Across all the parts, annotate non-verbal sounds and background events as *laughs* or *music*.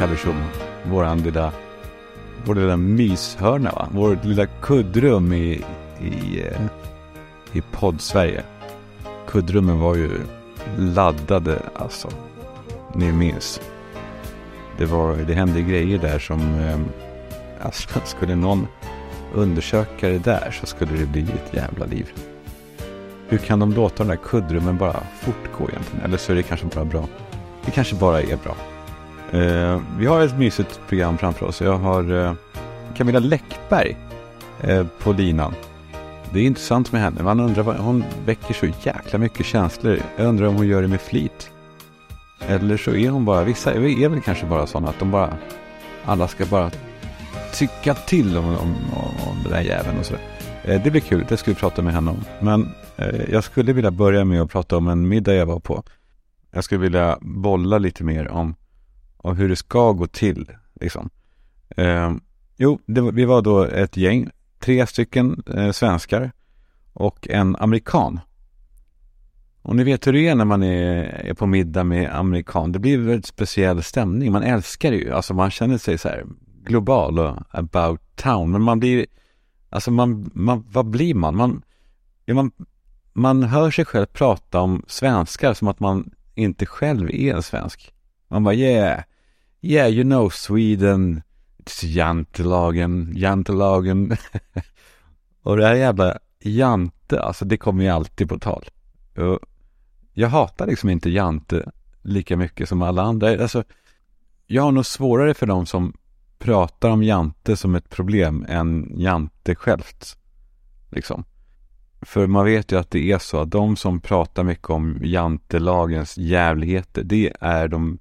Kallersson, våran lilla, vår lilla myshörna va? Vårt lilla kuddrum i, i, eh, i podd-Sverige. Kuddrummen var ju laddade alltså. Ni minns. Det, var, det hände grejer där som, eh, alltså *laughs* skulle någon undersöka det där så skulle det bli ett jävla liv. Hur kan de låta de där kuddrummen bara fortgå egentligen? Eller så är det kanske bara bra. Det kanske bara är bra. Eh, vi har ett mysigt program framför oss. Jag har eh, Camilla Läckberg eh, på linan. Det är intressant med henne. Man undrar vad, hon väcker så jäkla mycket känslor. Jag undrar om hon gör det med flit. Eller så är hon bara, vissa är väl kanske bara sådana att de bara, alla ska bara tycka till om, om, om den där jäveln och sådär. Eh, det blir kul, det ska vi prata med henne om. Men eh, jag skulle vilja börja med att prata om en middag jag var på. Jag skulle vilja bolla lite mer om, och hur det ska gå till. Liksom. Eh, jo, det, vi var då ett gäng, tre stycken eh, svenskar och en amerikan. Och ni vet hur det är när man är, är på middag med amerikan. Det blir en väldigt speciell stämning. Man älskar det ju. Alltså man känner sig så här global och about town. Men man blir, alltså man, man vad blir man? Man, ja, man, man hör sig själv prata om svenskar som att man inte själv är en svensk. Man bara yeah, yeah you know Sweden, it's jantelagen, jantelagen. *laughs* och det här jävla jante, alltså det kommer ju alltid på tal. Och jag hatar liksom inte jante lika mycket som alla andra. Alltså, jag har nog svårare för dem som pratar om jante som ett problem än jante självt. Liksom. För man vet ju att det är så att de som pratar mycket om jantelagens jävligheter, det är de,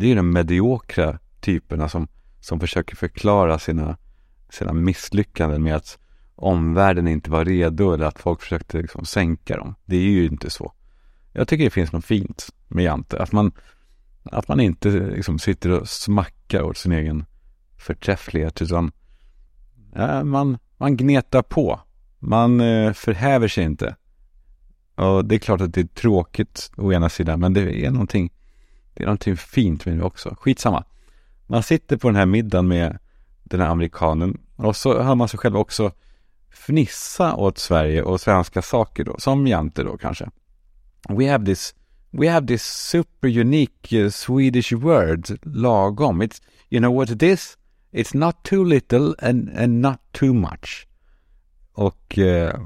det är ju de mediokra typerna som, som försöker förklara sina, sina misslyckanden med att omvärlden inte var redo eller att folk försökte liksom sänka dem. Det är ju inte så. Jag tycker det finns något fint med jante, att man, att man inte liksom sitter och smackar åt sin egen förträfflighet utan äh, man, man gnetar på man eh, förhäver sig inte. Och det är klart att det är tråkigt å ena sidan, men det är någonting, det är någonting fint med det också. Skitsamma. Man sitter på den här middagen med den här amerikanen och så hör man sig själv också fnissa åt Sverige och svenska saker då, som Jante då kanske. We have this, we have this super unique uh, Swedish word, lagom. It's, you know what it is? It's not too little and, and not too much. Och, eh,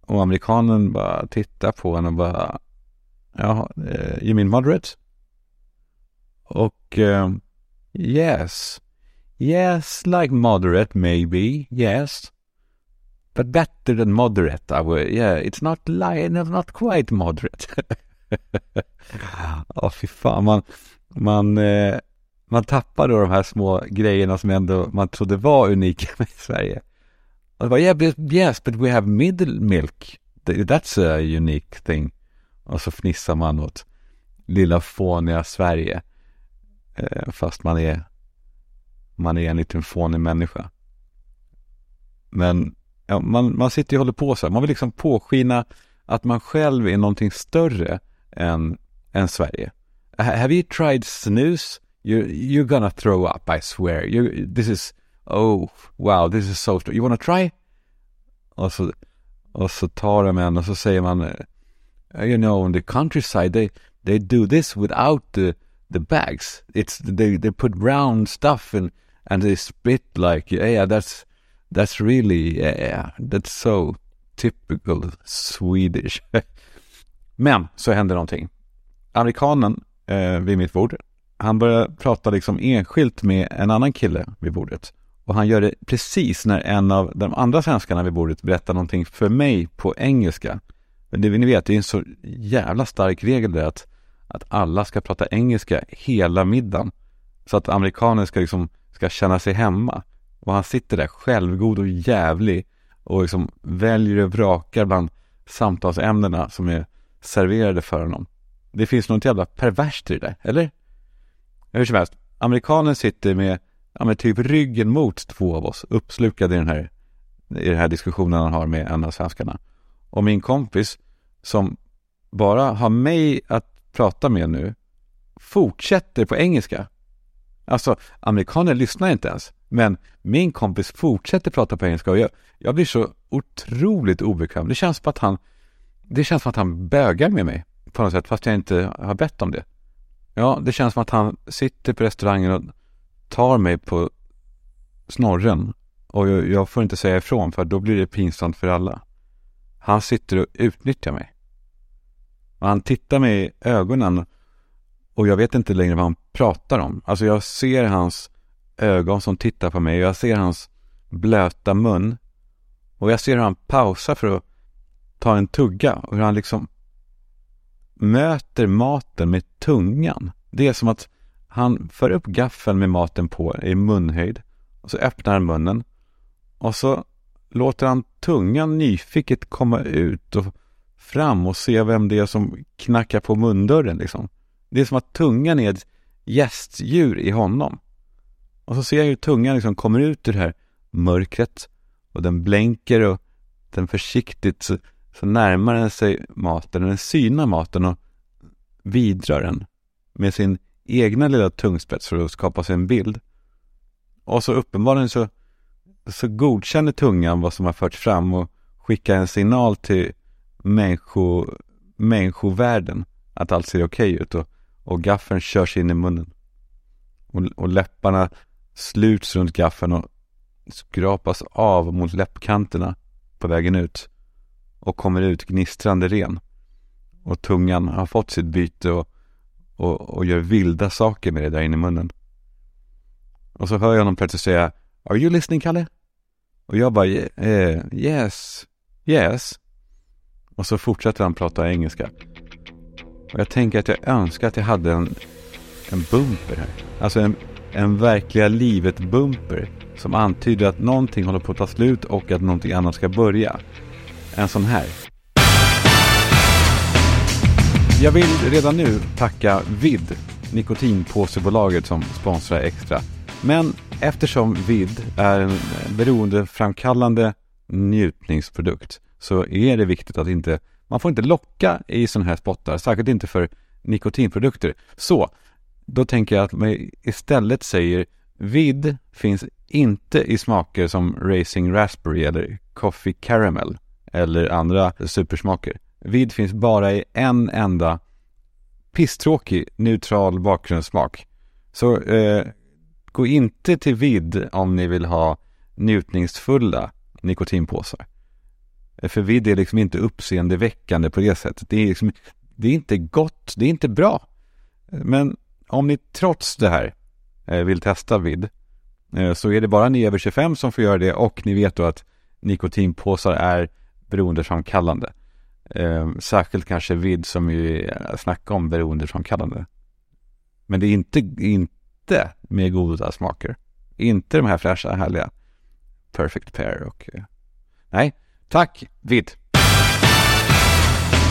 och amerikanen bara tittar på henne och bara, ja, eh, you mean moderate? Och uh, yes, yes, like moderate maybe, yes. But better than moderate, I would, yeah, it's not like, not quite moderate. *laughs* Ja, oh, fy fan, man, man, eh, man tappar då de här små grejerna som ändå man trodde var unika *laughs* med Sverige. Och bara, yeah, but, yes, but we have middle milk. That's a unique thing. Och så fnissar man åt lilla fåniga Sverige. Eh, fast man är, man är en liten fånig människa. Men ja, man, man sitter och håller på så här. Man vill liksom påskina att man själv är någonting större än, än Sverige. Have you tried snus? You, you're gonna throw up, I swear. You, this is Oh, wow, this is so strong. You wanna try? Och så, och så tar de en och så säger man eh, You know, on the countryside they, they do this without the, the bags. It's, they, they put round stuff in and they spit like, yeah, that's, that's really, yeah, that's so typical Swedish. *laughs* Men så händer någonting. Amerikanen eh, vid mitt bord, han börjar prata liksom enskilt med en annan kille vid bordet. Och han gör det precis när en av de andra svenskarna vid bordet berättar någonting för mig på engelska. Men det ni vet, det är en så jävla stark regel där att, att alla ska prata engelska hela middagen. Så att amerikanen ska liksom, ska känna sig hemma. Och han sitter där självgod och jävlig och liksom väljer och vrakar bland samtalsämnena som är serverade för honom. Det finns något jävla perverst i det där, eller? Hur som helst, amerikanen sitter med ja, men typ ryggen mot två av oss, uppslukad i den här, i den här diskussionen han har med en av svenskarna. Och min kompis, som bara har mig att pratar med nu, fortsätter på engelska. Alltså, amerikaner lyssnar inte ens. Men min kompis fortsätter prata på engelska och jag, jag blir så otroligt obekväm. Det känns som att han, det känns som att han bögar med mig på något sätt, fast jag inte har bett om det. Ja, det känns som att han sitter på restaurangen och tar mig på snorren och jag, jag får inte säga ifrån för då blir det pinsamt för alla. Han sitter och utnyttjar mig. Och han tittar mig i ögonen och jag vet inte längre vad han pratar om. Alltså jag ser hans ögon som tittar på mig och jag ser hans blöta mun. Och jag ser hur han pausar för att ta en tugga och hur han liksom möter maten med tungan. Det är som att han för upp gaffeln med maten på i munhöjd och så öppnar han munnen och så låter han tungan nyfiket komma ut och fram och se vem det är som knackar på mundörren liksom. Det är som att tungan är ett gästdjur i honom. Och så ser jag hur tungan liksom kommer ut ur det här mörkret och den blänker och den försiktigt så, så närmar den sig maten, den synar maten och vidrar den med sin egna lilla tungspets för att skapa sig en bild. Och så uppenbarligen så, så godkänner tungan vad som har förts fram och skickar en signal till människo, människovärlden att allt ser okej ut och, och gaffeln körs in i munnen. Och, och läpparna sluts runt gaffeln och skrapas av mot läppkanterna på vägen ut och kommer ut gnistrande ren. Och tungan har fått sitt byte och, och, och gör vilda saker med det där inne i munnen. Och så hör jag honom plötsligt säga Are you listening, Kalle? Och jag bara eh, Yes, yes. Och så fortsätter han prata engelska. Och jag tänker att jag önskar att jag hade en, en bumper här. Alltså en, en verkliga livet-bumper. Som antyder att någonting håller på att ta slut och att någonting annat ska börja. En sån här. Jag vill redan nu tacka Vid, nikotinpåsebolaget som sponsrar Extra. Men eftersom Vid är en beroendeframkallande njutningsprodukt så är det viktigt att inte, man får inte locka i sådana här spottar, särskilt inte för nikotinprodukter. Så, då tänker jag att man istället säger Vid finns inte i smaker som Racing Raspberry eller Coffee Caramel eller andra supersmaker. Vid finns bara i en enda pisstråkig neutral bakgrundssmak. Så eh, gå inte till vid om ni vill ha njutningsfulla nikotinpåsar. Eh, för vidd är liksom inte uppseendeväckande på det sättet. Det är, liksom, det är inte gott, det är inte bra. Eh, men om ni trots det här eh, vill testa vidd så är det bara ni över 25 som får göra det och ni vet då att nikotinpåsar är beroendeframkallande. Särskilt kanske vidd som ju snackar om beroendeframkallande. Men det är inte, inte med goda smaker. Inte de här fräscha, härliga Perfect Pair och... Nej, tack Vid!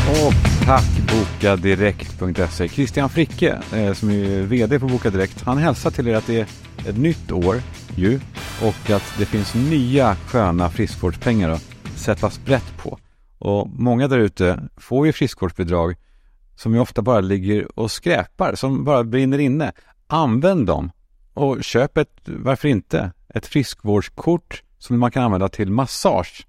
Och tack bokadirekt.se. Christian Fricke, eh, som är VD på Boka Direkt, han hälsar till er att det är ett nytt år ju och att det finns nya sköna friskvårdspengar att sätta sprätt på. Och många där ute får ju friskvårdsbidrag som ju ofta bara ligger och skräpar, som bara brinner inne. Använd dem och köp ett, varför inte, ett friskvårdskort som man kan använda till massage.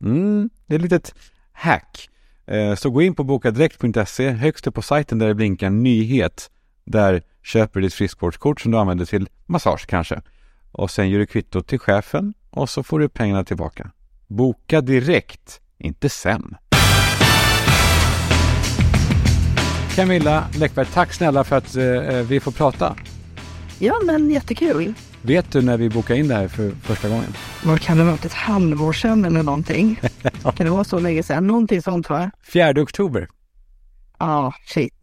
Mm, det är ett litet hack. Eh, så gå in på bokadirekt.se, högst upp på sajten där det blinkar nyhet. Där köper du ditt friskvårdskort som du använder till massage kanske. Och sen gör du kvitto till chefen och så får du pengarna tillbaka. Boka direkt inte sen. Camilla Läckberg, tack snälla för att eh, eh, vi får prata. Ja, men jättekul. Vet du när vi bokade in det här för första gången? Vad kan det vara? Ett halvår sedan eller någonting? *laughs* kan det vara så länge sedan? Någonting sånt va? 4 oktober. Ja, ah, shit.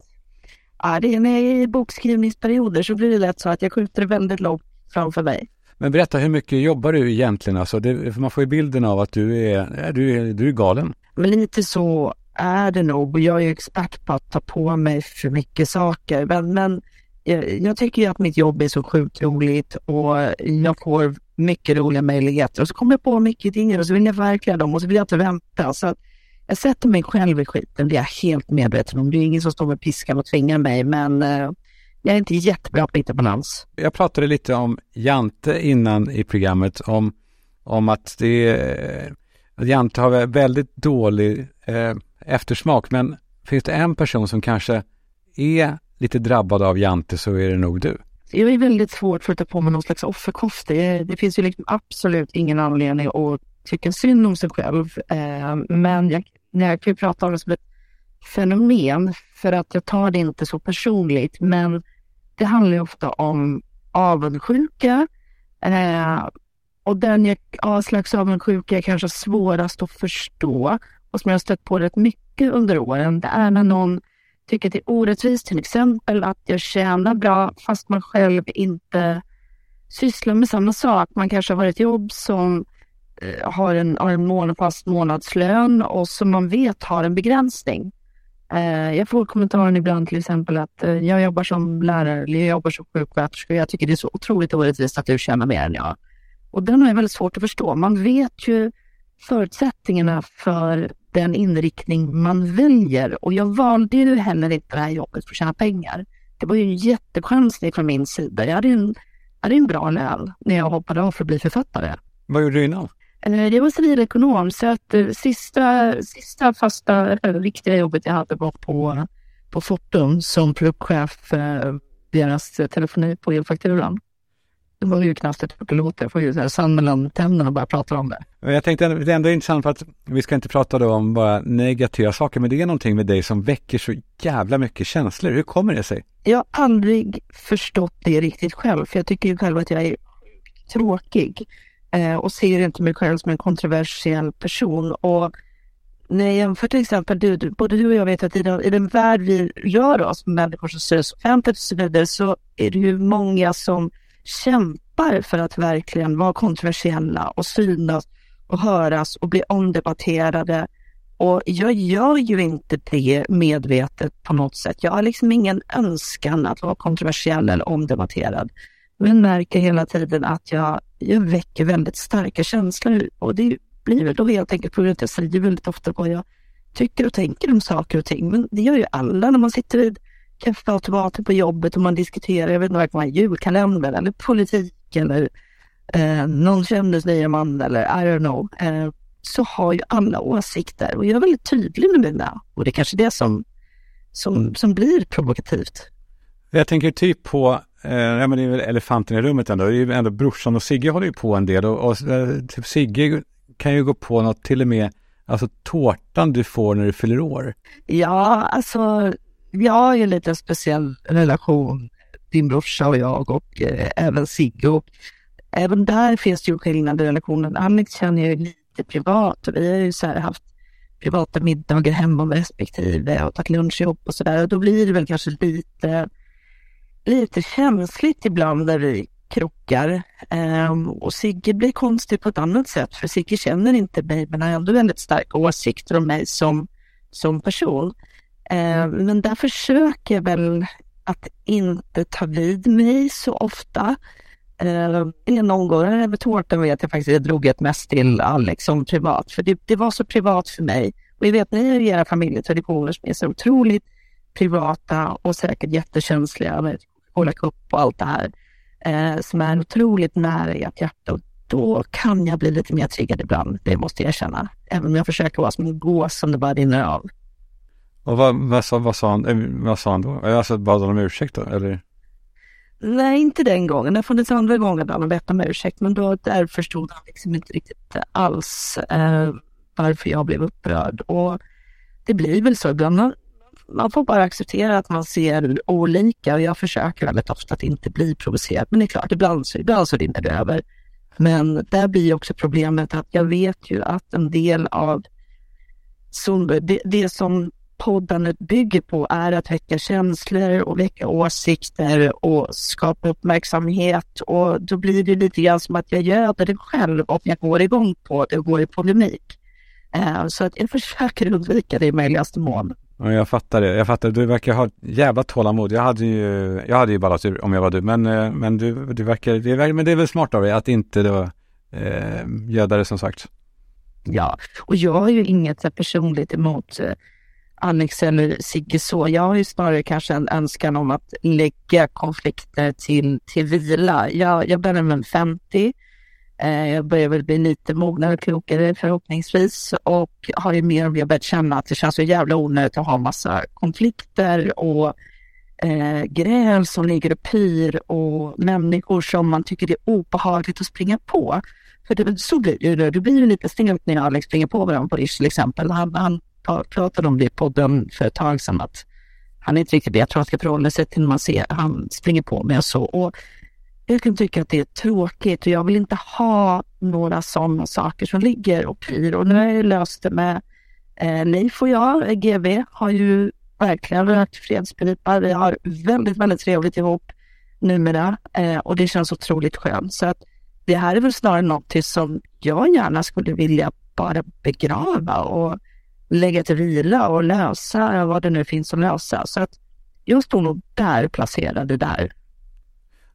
Ja, det är när jag är i bokskrivningsperioder så blir det lätt så att jag skjuter väldigt långt framför mig. Men berätta, hur mycket jobbar du egentligen? Alltså, det, man får ju bilden av att du är, du är, du är galen. Men lite så är det nog. Och jag är expert på att ta på mig för mycket saker. Men, men Eh, jag, tycker ju att mitt jobb är så sjukt roligt och jag får mycket roliga möjligheter. Och så kommer jag på mycket idéer och så vill jag verkliga dem och så vill jag inte vänta. Så att jag sätter mig själv i skiten, det är jag helt medveten om. Det är ingen som står med piskan och tvingar mig, men eh, jag är inte jättebra på att hitta balans. Jag pratade lite om Jante innan i programmet, om, om att det att Jante har väldigt dålig eh, eftersmak. Men finns det en person som kanske är lite drabbad av Jante så är det nog du. Jag är väldigt svårt för att ta på mig någon slags offerkofta. Det finns ju liksom absolut ingen anledning att tycka synd om sig själv. Eh, men jag, jag kan ju prata om det som ett fenomen för att jag tar det inte så personligt. Men det handlar ju ofta om avundsjuka. Eh, och den jag, ja, slags avundsjuka är kanske svårast att förstå och som jag har stött på rätt mycket under åren. Det är när någon tycker att det är orättvist, till exempel att jag tjänar bra fast man själv inte sysslar med samma sak. Man kanske har ett jobb som eh, har en, har en fast månadslön och som man vet har en begränsning. Eh, jag får kommentaren ibland till exempel att eh, jag jobbar som lärare eller jag jobbar som sjuksköterska och jag tycker det är så otroligt orättvist att du tjänar mer än jag. Och den har jag väldigt svårt att förstå. Man vet ju förutsättningarna för den inriktning man väljer. Och jag valde ju heller inte det här jobbet för att tjäna pengar. Det var ju en jättechansning från min sida. Jag hade en, hade en bra lön när jag hoppade av för att bli författare. Vad gjorde du innan? Eh, det var civilekonom, så att eh, sista, sista fasta, riktiga jobbet jag hade var på, på Fortum som produktchef deras telefoni på elfakturan. Det var ju knappt ett låt. Jag får ju så här sand mellan tänderna och bara prata om det. Jag tänkte det är ändå intressant för att vi ska inte prata då om bara negativa saker, men det är någonting med dig som väcker så jävla mycket känslor. Hur kommer det sig? Jag har aldrig förstått det riktigt själv, för jag tycker ju själv att jag är tråkig eh, och ser inte mig själv som en kontroversiell person. Och när jag jämför till exempel, du, både du och jag vet att i den, i den värld vi rör oss, människor som syns offentligt och så vidare, så är det ju många som kämpar för att verkligen vara kontroversiella och synas och höras och bli omdebatterade. Och jag gör ju inte det medvetet på något sätt. Jag har liksom ingen önskan att vara kontroversiell eller omdebatterad. Men märker hela tiden att jag, jag väcker väldigt starka känslor och det blir väl då helt enkelt på grund av att jag säger väldigt ofta vad jag tycker och tänker om saker och ting. Men det gör ju alla när man sitter vid kaffeautomater på jobbet och man diskuterar, jag vet inte vad julkalender eller politik eller eh, någon kändes nya man eller I don't know. Eh, så har ju alla åsikter och jag är väldigt tydlig med mina. Och det är kanske det som, som, som blir provokativt. Jag tänker typ på, eh, ja men det är väl elefanten i rummet ändå, det är ju ändå brorsan och Sigge håller ju på en del och, och eh, typ Sigge kan ju gå på något till och med, alltså tårtan du får när du fyller år. Ja, alltså vi har ju en lite speciell relation, din brorsa och jag och eh, även Sigge. Och även där finns det ju skillnader i relationen. Alex känner jag lite privat och vi har ju så haft privata middagar hemma med respektive och tagit lunch ihop och sådär. Och då blir det väl kanske lite, lite känsligt ibland när vi krockar. Um, och Sigge blir konstig på ett annat sätt för Sigge känner inte mig men har ändå väldigt starka åsikter om mig som, som person. Eh, men där försöker jag väl att inte ta vid mig så ofta. Eh, någon gång över tårtan vet jag faktiskt, jag drog ett mest till Alex som privat, för det, det var så privat för mig. Och jag vet, ni har era familjetraditioner som är så otroligt privata och säkert jättekänsliga med hålla Cup och allt det här, eh, som är otroligt nära ert hjärta. Och då kan jag bli lite mer triggad ibland, det måste jag erkänna. Även om jag försöker vara som en gås som det bara rinner av. Och vad, vad, sa, vad, sa, han, eh, vad sa han då? Alltså bad han om ursäkt då, eller? Nej, inte den gången. Det har funnits andra gånger där han bett om ursäkt, men då där förstod han liksom inte riktigt alls eh, varför jag blev upprörd. Och det blir väl så ibland. Man får bara acceptera att man ser olika och jag försöker väldigt ofta att inte bli provocerad. Men det är klart, ibland så, ibland så rinner det över. Men där blir också problemet att jag vet ju att en del av som, det, det som poddandet bygger på är att väcka känslor och väcka åsikter och skapa uppmärksamhet. Och då blir det lite grann som att jag göder det själv och jag går igång på det och går i polemik. Uh, så att jag försöker undvika det i möjligaste mån. Ja, jag fattar det. Jag fattar. Du verkar ha jävla tålamod. Jag hade ju, jag hade ju bara tur om jag var du. Men, eh, men du, du verkar, det, men det är väl smart av dig att inte då eh, göda det som sagt. Ja, och jag har ju inget personligt emot Annex Alex eller Sigge så. Jag har ju snarare kanske en önskan om att lägga konflikter till, till vila. Jag, jag börjar med 50. Eh, jag börjar väl bli lite mognare och klokare förhoppningsvis och har ju mer och mer börjat känna att det känns så jävla onödigt att ha massa konflikter och eh, gräl som ligger och pyr och människor som man tycker det är obehagligt att springa på. För det, så blir det ju. Det blir ju lite stelt när Alex springer på varandra på Rish till exempel. Han, han pratade om det i podden för ett tag sedan att han inte riktigt det jag tror att han ska förhålla sig till när man ser han springer på mig och så. Och jag kan tycka att det är tråkigt och jag vill inte ha några sådana saker som ligger och pyr. Och nu har jag löst det med eh, NIF och jag, GB, har ju verkligen rökt fredspipa. Vi har väldigt, väldigt trevligt ihop numera eh, och det känns otroligt skönt. Så att det här är väl snarare något som jag gärna skulle vilja bara begrava och lägga till vila och lösa vad det nu finns att lösa. Så att jag står nog där placerade där.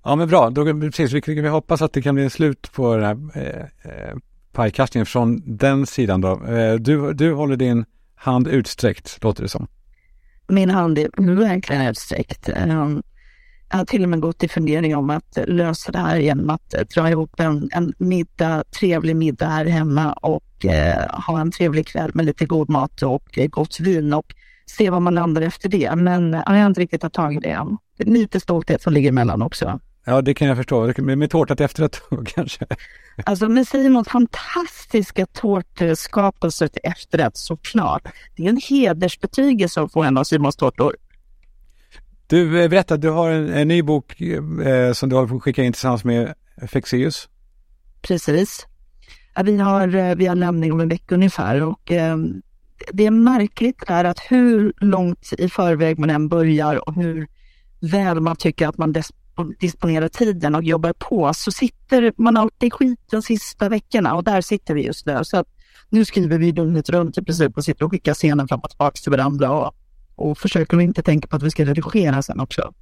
Ja men bra, då, precis, vi, vi hoppas att det kan bli en slut på den här eh, eh, pajkastningen från den sidan då. Eh, du, du håller din hand utsträckt, låter det som. Min hand är verkligen utsträckt. Um, jag har till och med gått i fundering om att lösa det här genom att dra ihop en, en middag, trevlig middag här hemma och eh, ha en trevlig kväll med lite god mat och eh, gott vin och se vad man landar efter det. Men eh, jag har inte riktigt tagit tag i det än. Det är lite stolthet som ligger emellan också. Ja, det kan jag förstå. Med, tårtat efterrätt *laughs* kanske? Alltså med Simons fantastiska tårtskapelse till efterrätt såklart. Det är en hedersbetygelse att få en av Simons tårtor. Du, eh, berätta, du har en, en ny bok eh, som du håller på att skicka in tillsammans med Fexeus. Precis. Ja, vi, har, eh, vi har lämning om en vecka ungefär och eh, det är märkligt där att hur långt i förväg man än börjar och hur väl man tycker att man disponerar tiden och jobbar på så sitter man alltid skit de sista veckorna och där sitter vi just nu. Så att nu skriver vi dygnet runt i princip och sitter och skickar scenen fram och tillbaka till varandra och och försöker inte tänka på att vi ska redigera sen också.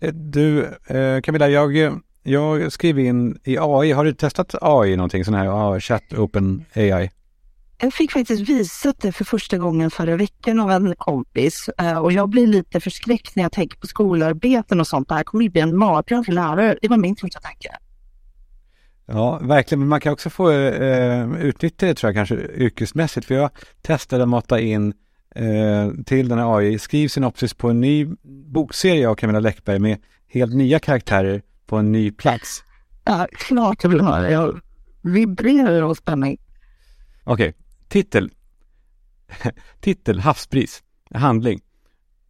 Eh, du, eh, Camilla, jag, jag skriver in i AI. Har du testat AI någonting, sån här uh, Chat Open AI? Jag fick faktiskt visat det för första gången förra veckan av en kompis eh, och jag blir lite förskräckt när jag tänker på skolarbeten och sånt. Det här kommer ju bli en mardröm för lärare. Det var min första tanke. Ja, verkligen. Men man kan också få eh, utnyttja det tror jag kanske yrkesmässigt. För jag testade att mata in till den här AI. Skriv synopsis på en ny bokserie av Camilla Läckberg med helt nya karaktärer på en ny plats. Ja, klart jag vill ha det. Jag vibrerar av spänning. Okej, okay. titel. *laughs* titel Havsbris. Handling.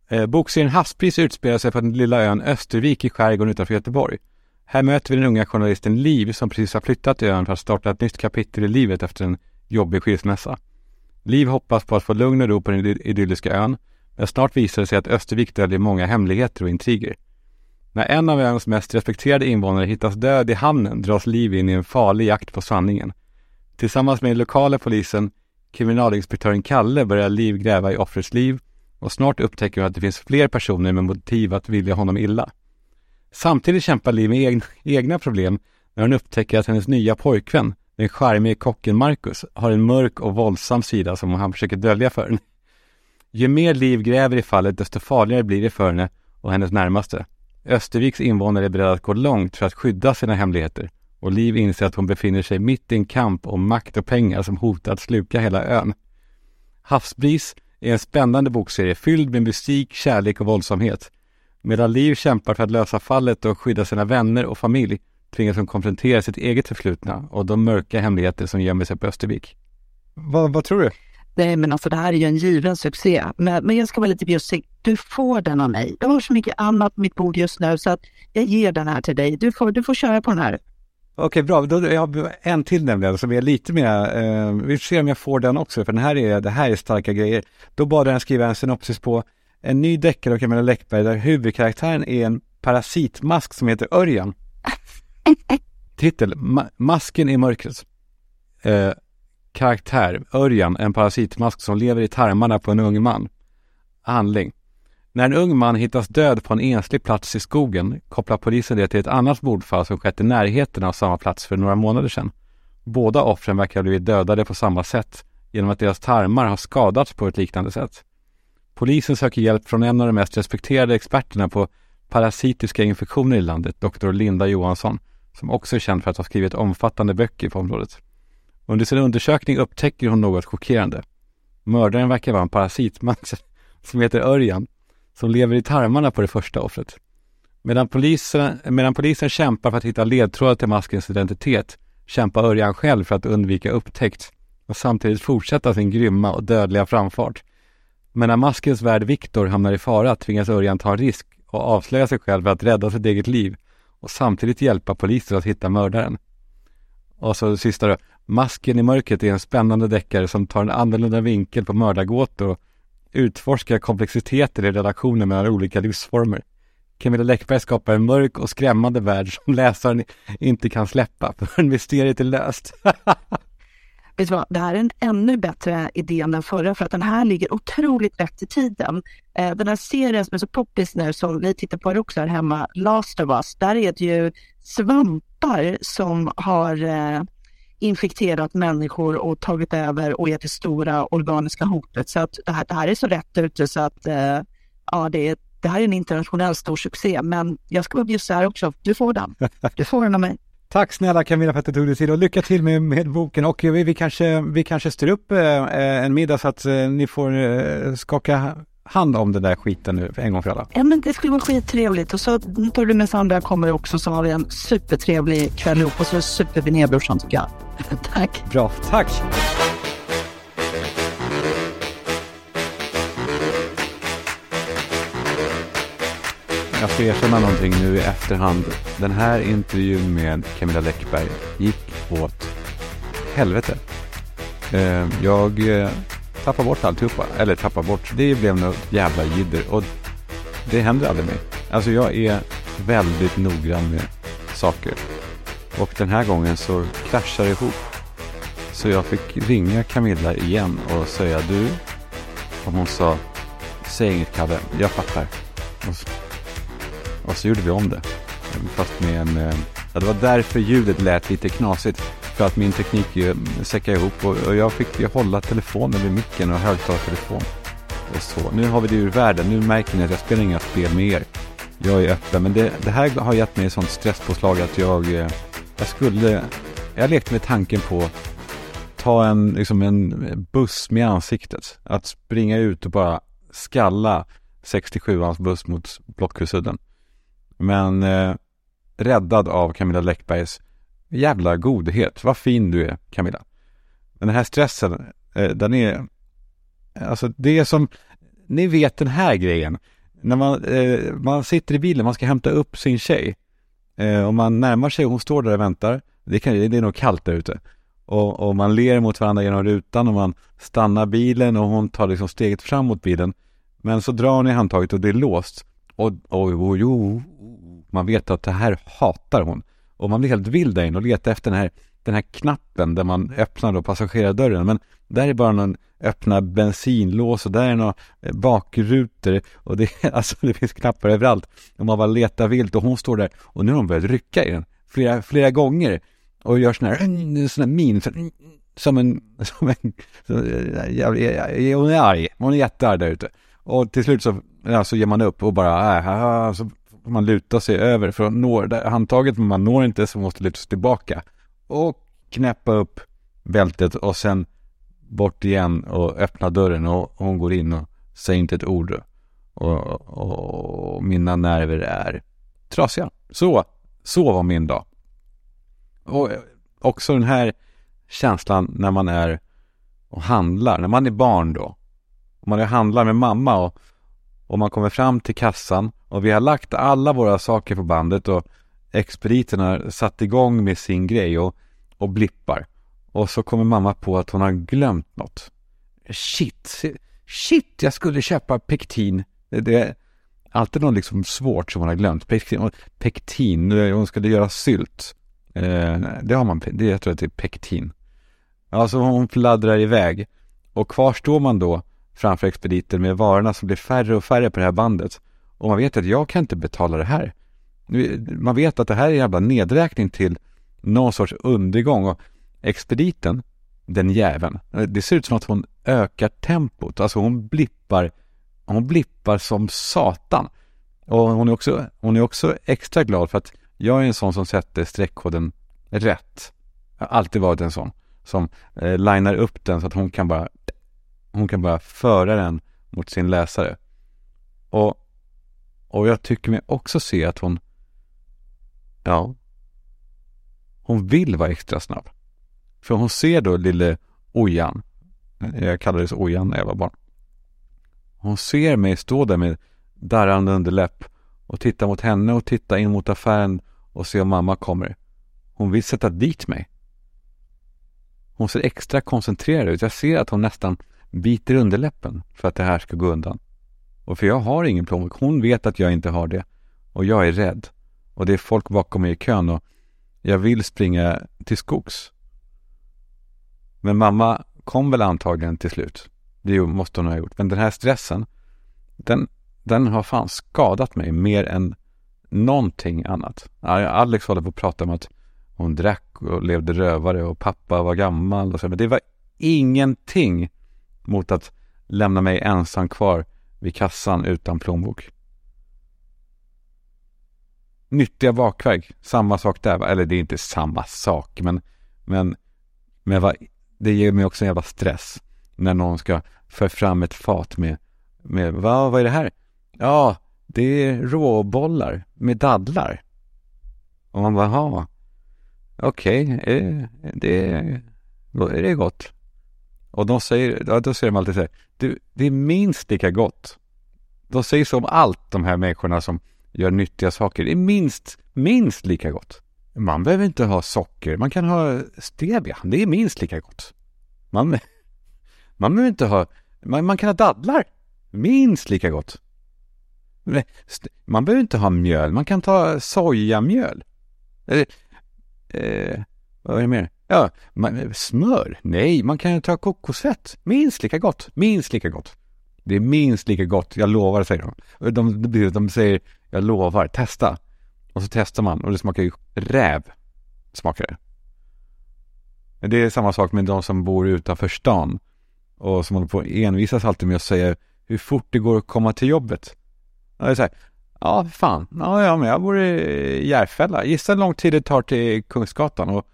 Eh, bokserien Havsbris utspelar sig på den lilla ön Östervik i skärgården utanför Göteborg. Här möter vi den unga journalisten Liv som precis har flyttat till ön för att starta ett nytt kapitel i livet efter en jobbig skilsmässa. Liv hoppas på att få lugn och ro på den idylliska ön, men snart visar det sig att Östervik döljer många hemligheter och intriger. När en av öns mest respekterade invånare hittas död i hamnen dras Liv in i en farlig jakt på sanningen. Tillsammans med den lokala polisen, kriminalinspektören Kalle, börjar Liv gräva i offrets liv och snart upptäcker hon att det finns fler personer med motiv att vilja honom illa. Samtidigt kämpar Liv med egna problem när hon upptäcker att hennes nya pojkvän, den charmige kocken Marcus har en mörk och våldsam sida som han försöker dölja för henne. Ju mer Liv gräver i fallet, desto farligare blir det för henne och hennes närmaste. Österviks invånare är beredda att gå långt för att skydda sina hemligheter och Liv inser att hon befinner sig mitt i en kamp om makt och pengar som hotar att sluka hela ön. Havsbris är en spännande bokserie fylld med musik, kärlek och våldsamhet. Medan Liv kämpar för att lösa fallet och skydda sina vänner och familj tvingas hon konfrontera sitt eget förflutna och de mörka hemligheter som gömmer sig på Östervik. Vad, vad tror du? Nej, men alltså det här är ju en given succé. Men, men jag ska vara lite bjussig. Du får den av mig. Jag har så mycket annat på mitt bord just nu så att jag ger den här till dig. Du får, du får köra på den här. Okej, bra. Då, jag har en till nämligen som är lite mer, eh, vi får se om jag får den också, för den här är, det här är starka grejer. Då bad jag skriva en synopsis på en ny deckare av Camilla Läckberg där huvudkaraktären är en parasitmask som heter Örjan. Titel, Ma Masken i mörkret. Eh, karaktär, Örjan, en parasitmask som lever i tarmarna på en ung man. Handling. När en ung man hittas död på en enslig plats i skogen kopplar polisen det till ett annat mordfall som skett i närheten av samma plats för några månader sedan. Båda offren verkar ha blivit dödade på samma sätt genom att deras tarmar har skadats på ett liknande sätt. Polisen söker hjälp från en av de mest respekterade experterna på parasitiska infektioner i landet, doktor Linda Johansson, som också är känd för att ha skrivit omfattande böcker på området. Under sin undersökning upptäcker hon något chockerande. Mördaren verkar vara en parasitmax *laughs* som heter Örjan, som lever i tarmarna på det första offret. Medan polisen, medan polisen kämpar för att hitta ledtrådar till maskens identitet kämpar Örjan själv för att undvika upptäckt och samtidigt fortsätta sin grymma och dödliga framfart. Men när maskens värd Viktor hamnar i fara tvingas Örjan ta en risk och avslöja sig själv för att rädda sitt eget liv och samtidigt hjälpa polisen att hitta mördaren. Och så det sista då. Masken i mörkret är en spännande deckare som tar en annorlunda vinkel på mördargåtor och utforskar komplexiteter i relationer mellan olika livsformer. Camilla Läckberg skapar en mörk och skrämmande värld som läsaren inte kan släppa *laughs* förrän mysteriet är löst. *laughs* Vet du vad, det här är en ännu bättre idé än den förra för att den här ligger otroligt rätt i tiden. Eh, den här serien som är så poppis nu som vi tittar på också här hemma, Last of Us, där är det ju svampar som har eh, infekterat människor och tagit över och är det stora organiska hotet. Så att det här, det här är så rätt ute så att eh, ja, det, är, det här är en internationell stor succé. Men jag ska vara bjussa här också. Du får den. *laughs* Du får den av mig. Tack snälla Camilla för att du tog dig tid och lycka till med, med boken och vi, vi, kanske, vi kanske styr upp eh, en middag så att eh, ni får eh, skaka hand om den där skiten nu en gång för alla. Ja men det skulle vara skittrevligt och så tar du med Sandra kommer också så har vi en supertrevlig kväll ihop och så super vi ner brorsan tycker jag. *laughs* Tack. Bra, tack. Jag ska erkänna någonting nu i efterhand. Den här intervjun med Camilla Läckberg gick åt helvete. Ehm, jag eh, tappade bort alltihopa. Eller tappade bort, det blev något jävla jidder. Och det händer aldrig mig. Alltså jag är väldigt noggrann med saker. Och den här gången så kraschar det ihop. Så jag fick ringa Camilla igen och säga du. Och hon sa, säg inget Kalle, jag fattar. Och så, gjorde vi om det. Fast med en, eh, ja, det var därför ljudet lät lite knasigt. För att min teknik eh, säckade ihop och, och jag fick ju hålla telefonen vid micken och högtalartelefon. Och så. Nu har vi det ur världen. Nu märker ni att jag spelar inga spel med er. Jag är öppen. Men det, det här har gett mig ett sånt stresspåslag att jag, eh, jag skulle... Jag lekte med tanken på ta en, liksom en buss med ansiktet. Att springa ut och bara skalla 67ans buss mot Blockhusudden. Men eh, räddad av Camilla Läckbergs jävla godhet. Vad fin du är Camilla. Den här stressen, eh, den är, alltså det är som, ni vet den här grejen. När man, eh, man sitter i bilen, man ska hämta upp sin tjej. Eh, och man närmar sig och hon står där och väntar. Det, kan, det är nog kallt där ute. Och, och, man ler mot varandra genom rutan och man stannar bilen och hon tar liksom steget fram mot bilen. Men så drar hon i handtaget och det är låst. Och, och, och, och man vet att det här hatar hon. Och man blir helt vild där inne och letar efter den här, den här knappen där man öppnar då passagerardörren. Men där är bara någon öppna bensinlås och där är några eh, bakrutor och det, *laughs* alltså det finns knappar överallt. Och man bara letar vilt och hon står där och nu har hon börjat rycka i den flera, flera gånger och gör sån här, sån här min, sån, som en, *laughs* som en, som, eh, eh, hon är arg, hon är jättearg där ute. Och till slut så, ja, så ger man upp och bara, äh, så får man luta sig över för att nå handtaget, men man når inte så måste luta sig tillbaka. Och knäppa upp bältet och sen bort igen och öppna dörren och hon går in och säger inte ett ord. Och, och, och mina nerver är trasiga. Så, så var min dag. Och också den här känslan när man är och handlar, när man är barn då. Man är handlar med mamma och, och man kommer fram till kassan och vi har lagt alla våra saker på bandet och expediten har satt igång med sin grej och, och blippar. Och så kommer mamma på att hon har glömt något. Shit, shit, jag skulle köpa pektin. Det, det är alltid något liksom svårt som hon har glömt. Pektin, pektin hon skulle göra sylt. Eh, det har man, det, jag tror att det är pektin. Alltså hon fladdrar iväg. Och kvar står man då framför expediten med varorna som blir färre och färre på det här bandet. Och man vet att jag kan inte betala det här. Man vet att det här är en jävla nedräkning till någon sorts undergång och expediten, den jäveln, det ser ut som att hon ökar tempot. Alltså hon blippar hon blippar som satan. Och hon är, också, hon är också extra glad för att jag är en sån som sätter streckkoden rätt. Jag har alltid varit en sån som eh, linar upp den så att hon kan bara hon kan bara föra den mot sin läsare. Och, och jag tycker mig också se att hon ja hon vill vara extra snabb. För hon ser då lille Ojan. Jag kallades Ojan när jag var barn. Hon ser mig stå där med darrande underläpp och titta mot henne och titta in mot affären och se om mamma kommer. Hon vill sätta dit mig. Hon ser extra koncentrerad ut. Jag ser att hon nästan biter underläppen för att det här ska gå undan. Och för jag har ingen plånbok. Hon vet att jag inte har det. Och jag är rädd. Och det är folk bakom mig i kön och jag vill springa till skogs. Men mamma kom väl antagligen till slut. Det måste hon ha gjort. Men den här stressen, den, den har fan skadat mig mer än någonting annat. Alex håller på att prata om att hon drack och levde rövare och pappa var gammal och så. Men det var ingenting mot att lämna mig ensam kvar vid kassan utan plånbok. Nyttiga bakverk, samma sak där. Eller det är inte samma sak, men, men, men vad, det ger mig också en jävla stress när någon ska föra fram ett fat med, med Va? vad är det här? Ja, det är råbollar med dadlar. Och man bara, ja, okej, okay, det, det, är det gott. Och de säger, ja, då säger de alltid så här, du, det är minst lika gott. De säger så om allt, de här människorna som gör nyttiga saker. Det är minst, minst lika gott. Man behöver inte ha socker, man kan ha stevia. Det är minst lika gott. Man, *laughs* man behöver inte ha, man, man kan ha dadlar. Minst lika gott. Man behöver inte ha mjöl, man kan ta sojamjöl. Eller eh, vad är det mer? Ja, man, smör? Nej, man kan ju ta kokosfett. Minst lika gott. Minst lika gott. Det är minst lika gott, jag lovar, säger de. De, de, de säger, jag lovar, testa. Och så testar man och det smakar ju räv. Smakar det. Det är samma sak med de som bor utanför stan. Och som håller på envisas alltid med att säga hur fort det går att komma till jobbet. Och det är så här, ja fan, ja, ja men jag bor i Järfälla. Gissa hur lång tid det tar till Kungsgatan. Och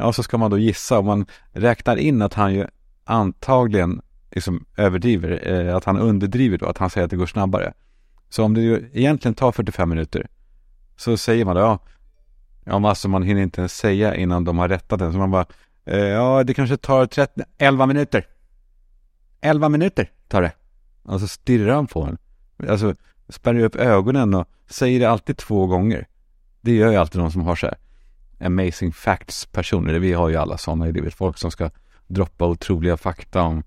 Ja, så ska man då gissa om man räknar in att han ju antagligen liksom överdriver, eh, att han underdriver då, att han säger att det går snabbare. Så om det ju egentligen tar 45 minuter så säger man då, ja, ja alltså man hinner inte ens säga innan de har rättat den. Så man bara, eh, ja det kanske tar 30, 11 minuter. 11 minuter tar det. Och så stirrar han på en. Alltså spärrar upp ögonen och säger det alltid två gånger. Det gör ju alltid de som har så här amazing facts-personer. Vi har ju alla sådana i livet. Folk som ska droppa otroliga fakta om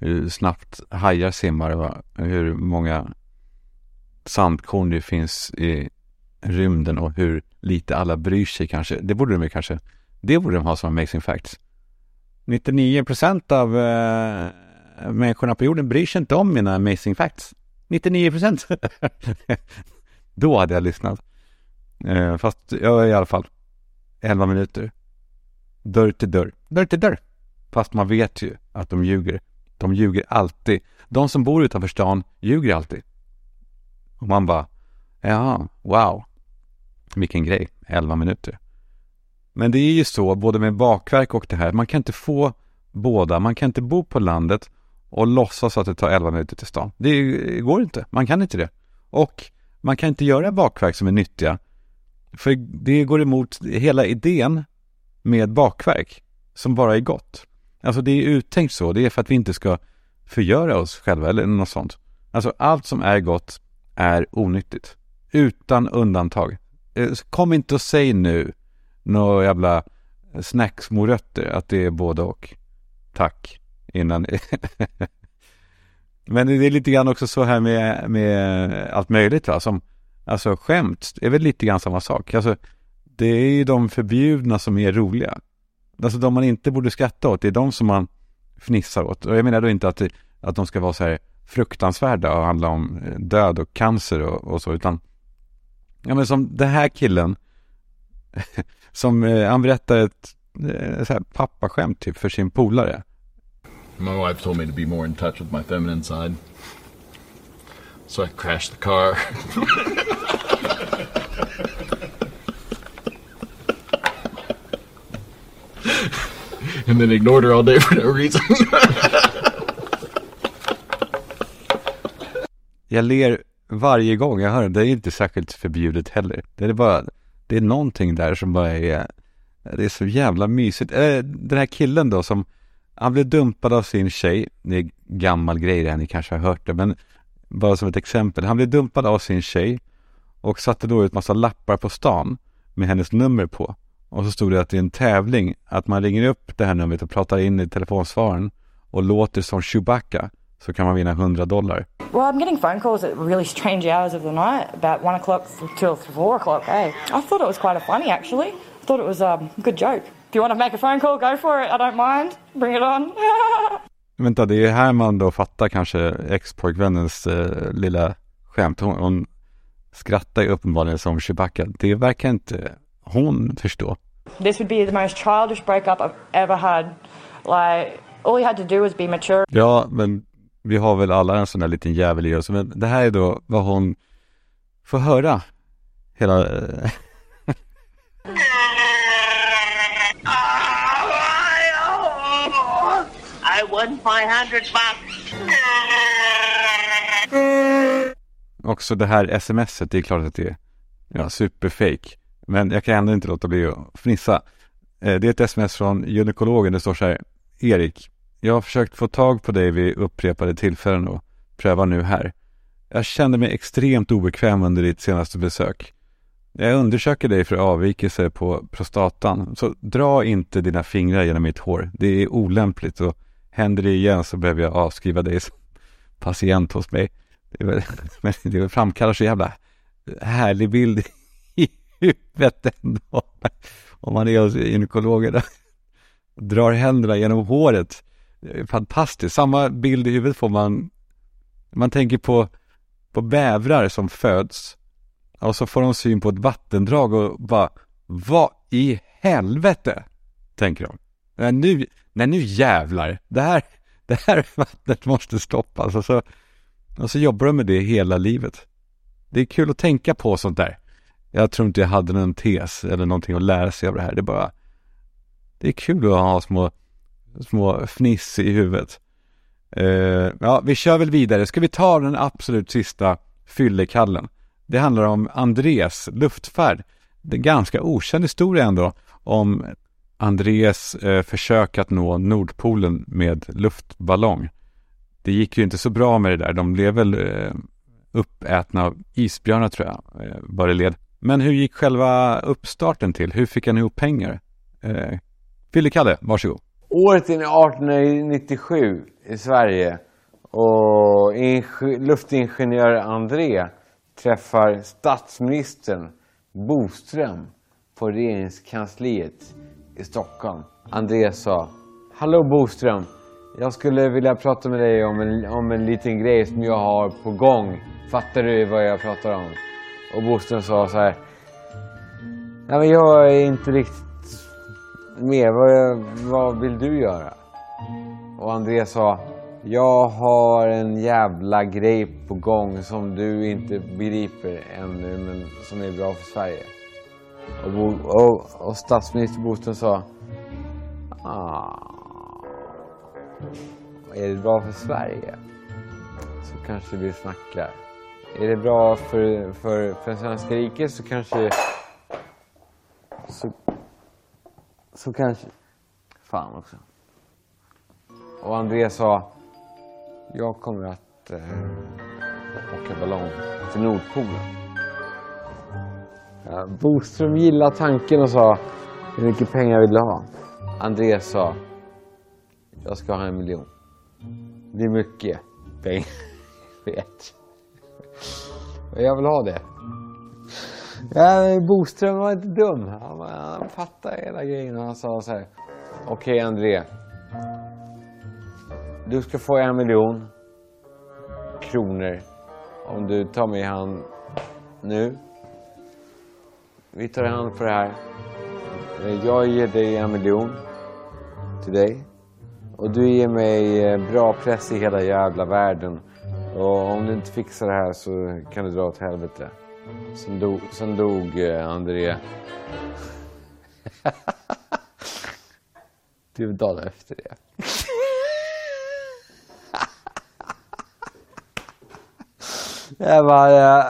hur snabbt hajar simmar och hur många sandkorn det finns i rymden och hur lite alla bryr sig kanske. Det borde de kanske, det borde de ha som amazing facts. 99 procent av eh, människorna på jorden bryr sig inte om mina amazing facts. 99 procent. *laughs* Då hade jag lyssnat. Eh, fast jag i alla fall. 11 minuter. Dörr till dörr. Dörr till dörr. Fast man vet ju att de ljuger. De ljuger alltid. De som bor utanför stan ljuger alltid. Och man bara, ja, wow. Vilken grej. 11 minuter. Men det är ju så, både med bakverk och det här, man kan inte få båda. Man kan inte bo på landet och låtsas att det tar 11 minuter till stan. Det går inte. Man kan inte det. Och man kan inte göra bakverk som är nyttiga för det går emot hela idén med bakverk som bara är gott. Alltså det är uttänkt så, det är för att vi inte ska förgöra oss själva eller något sånt. Alltså allt som är gott är onyttigt. Utan undantag. Eh, kom inte och säg nu några jävla snacksmorötter att det är både och. Tack. Innan. *laughs* Men det är lite grann också så här med, med allt möjligt va. Som Alltså skämt är väl lite grann samma sak. Alltså, det är ju de förbjudna som är roliga. Alltså de man inte borde skratta åt, det är de som man fnissar åt. Och jag menar då inte att, att de ska vara så här fruktansvärda och handla om eh, död och cancer och, och så, utan ja men som den här killen *laughs* som eh, han berättar ett eh, så här pappaskämt typ för sin polare. My wife told me to be more in touch with my feminine side. So I crashed the car. *laughs* and then ignored her all day for no reason. Jag ler varje gång jag hör det. Det är inte särskilt förbjudet heller. Det är bara, det är någonting där som bara är, det är så jävla mysigt. Eh, den här killen då som, han blev dumpad av sin tjej. Det är gammal grej det här, ni kanske har hört det. Men bara som ett exempel. Han blev dumpad av sin tjej och satte då ut massa lappar på stan med hennes nummer på. Och så stod det att det är en tävling, att man ringer upp det här numret och pratar in i telefonsvararen och låter som Chewbacca så kan man vinna 100 dollar. Well, I'm getting phone calls at really strange hours of the night, about one o'clock till four o'clock. Hey, I thought it was quite a funny actually. I thought it was um, a good joke. If you want to make a phone call, go for it. I don't mind. Bring it on. *laughs* Vänta, det är här man då fattar kanske ex-pojkvännens eh, lilla skämt. Hon, hon skrattar ju uppenbarligen som Chewbacca. Det verkar inte hon förstå. this would be the most childish breakup I've ever had. Like, all you had to do was be mature. Ja, men vi har väl alla en sån där liten jävel i oss. Men det här är då vad hon får höra hela... eh, I won 500 bucks. Också det här smset, det är klart att det är ja, superfake. Men jag kan ändå inte låta bli att fnissa. Eh, det är ett sms från gynekologen. Det står så här. Erik, jag har försökt få tag på dig vid upprepade tillfällen och prövar nu här. Jag kände mig extremt obekväm under ditt senaste besök. Jag undersöker dig för avvikelse på prostatan, så dra inte dina fingrar genom mitt hår. Det är olämpligt och händer det igen så behöver jag avskriva dig som patient hos mig. Det, väl, *laughs* det framkallar så jävla härlig bild huvudet ändå. Om man är hos gynekologen och drar händerna genom håret. Det är fantastiskt. Samma bild i huvudet får man. Man tänker på, på bävrar som föds. Och så får de syn på ett vattendrag och bara, vad i helvete? Tänker de. Nej nu, nej nu jävlar. Det här, det här vattnet måste stoppas. Och så, och så jobbar de med det hela livet. Det är kul att tänka på sånt där. Jag tror inte jag hade någon tes eller någonting att lära sig av det här. Det är bara, det är kul att ha små, små fniss i huvudet. Uh, ja, vi kör väl vidare. Ska vi ta den absolut sista fyllekallen? Det handlar om Andres luftfärd. Det är en ganska okänd historia ändå om Andres uh, eh, försök att nå Nordpolen med luftballong. Det gick ju inte så bra med det där. De blev väl uh, uppätna av isbjörnar tror jag, eh, vad det led. Men hur gick själva uppstarten till? Hur fick han ihop pengar? Eh, Fille-Kalle, varsågod. Året är 1897 i Sverige och luftingenjör André träffar statsministern Boström på regeringskansliet i Stockholm. André sa Hallå Boström, jag skulle vilja prata med dig om en, om en liten grej som jag har på gång. Fattar du vad jag pratar om? Och Boström sa så här Nej men jag är inte riktigt med. Vad, vad vill du göra? Och André sa, jag har en jävla grej på gång som du inte begriper ännu, men som är bra för Sverige. Och, Bo, och, och statsminister Boström sa, ah, är det bra för Sverige? Så kanske vi snackar. Är det bra för, för, för svenska riket så kanske så, så kanske... Fan också. Och André sa, jag kommer att eh, åka ballong till Nordpolen. Ja, Boström gillade tanken och sa, hur mycket pengar vill du ha? André sa, jag ska ha en miljon. Det är mycket pengar. *laughs* Vet. Jag vill ha det. Ja, Boström var inte dum. Han, han fattade hela grejen och han sa så här. Okej André. Du ska få en miljon kronor om du tar mig i hand nu. Vi tar i hand på det här. Eh, jag ger dig en miljon till dig. Och du ger mig eh, bra press i hela jävla världen. Och om du inte fixar det här så kan du dra åt helvete. Sen dog, sen dog eh, André. *laughs* typ dagen efter det. *laughs* Det var eh,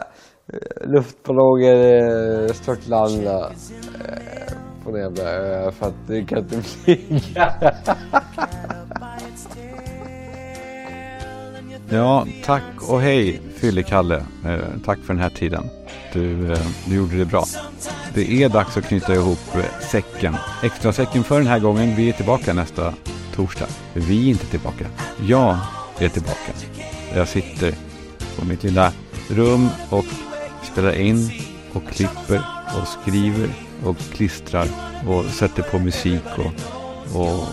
luftballonger eh, störtlanda eh, på en jävla ö för att det kan inte flyga. *laughs* Ja, tack och hej Fyllekalle. Eh, tack för den här tiden. Du, eh, du gjorde det bra. Det är dags att knyta ihop eh, säcken. Extra säcken för den här gången. Vi är tillbaka nästa torsdag. Vi är inte tillbaka. Jag är tillbaka. Jag sitter på mitt lilla rum och spelar in och klipper och skriver och klistrar och sätter på musik och, och,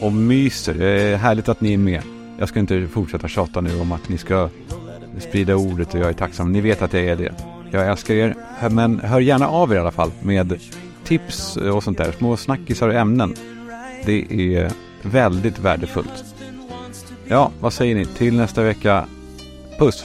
och myser. Det är härligt att ni är med. Jag ska inte fortsätta tjata nu om att ni ska sprida ordet och jag är tacksam. Ni vet att jag är det. Jag älskar er, men hör gärna av er i alla fall med tips och sånt där. Små snackisar och ämnen. Det är väldigt värdefullt. Ja, vad säger ni? Till nästa vecka. Puss!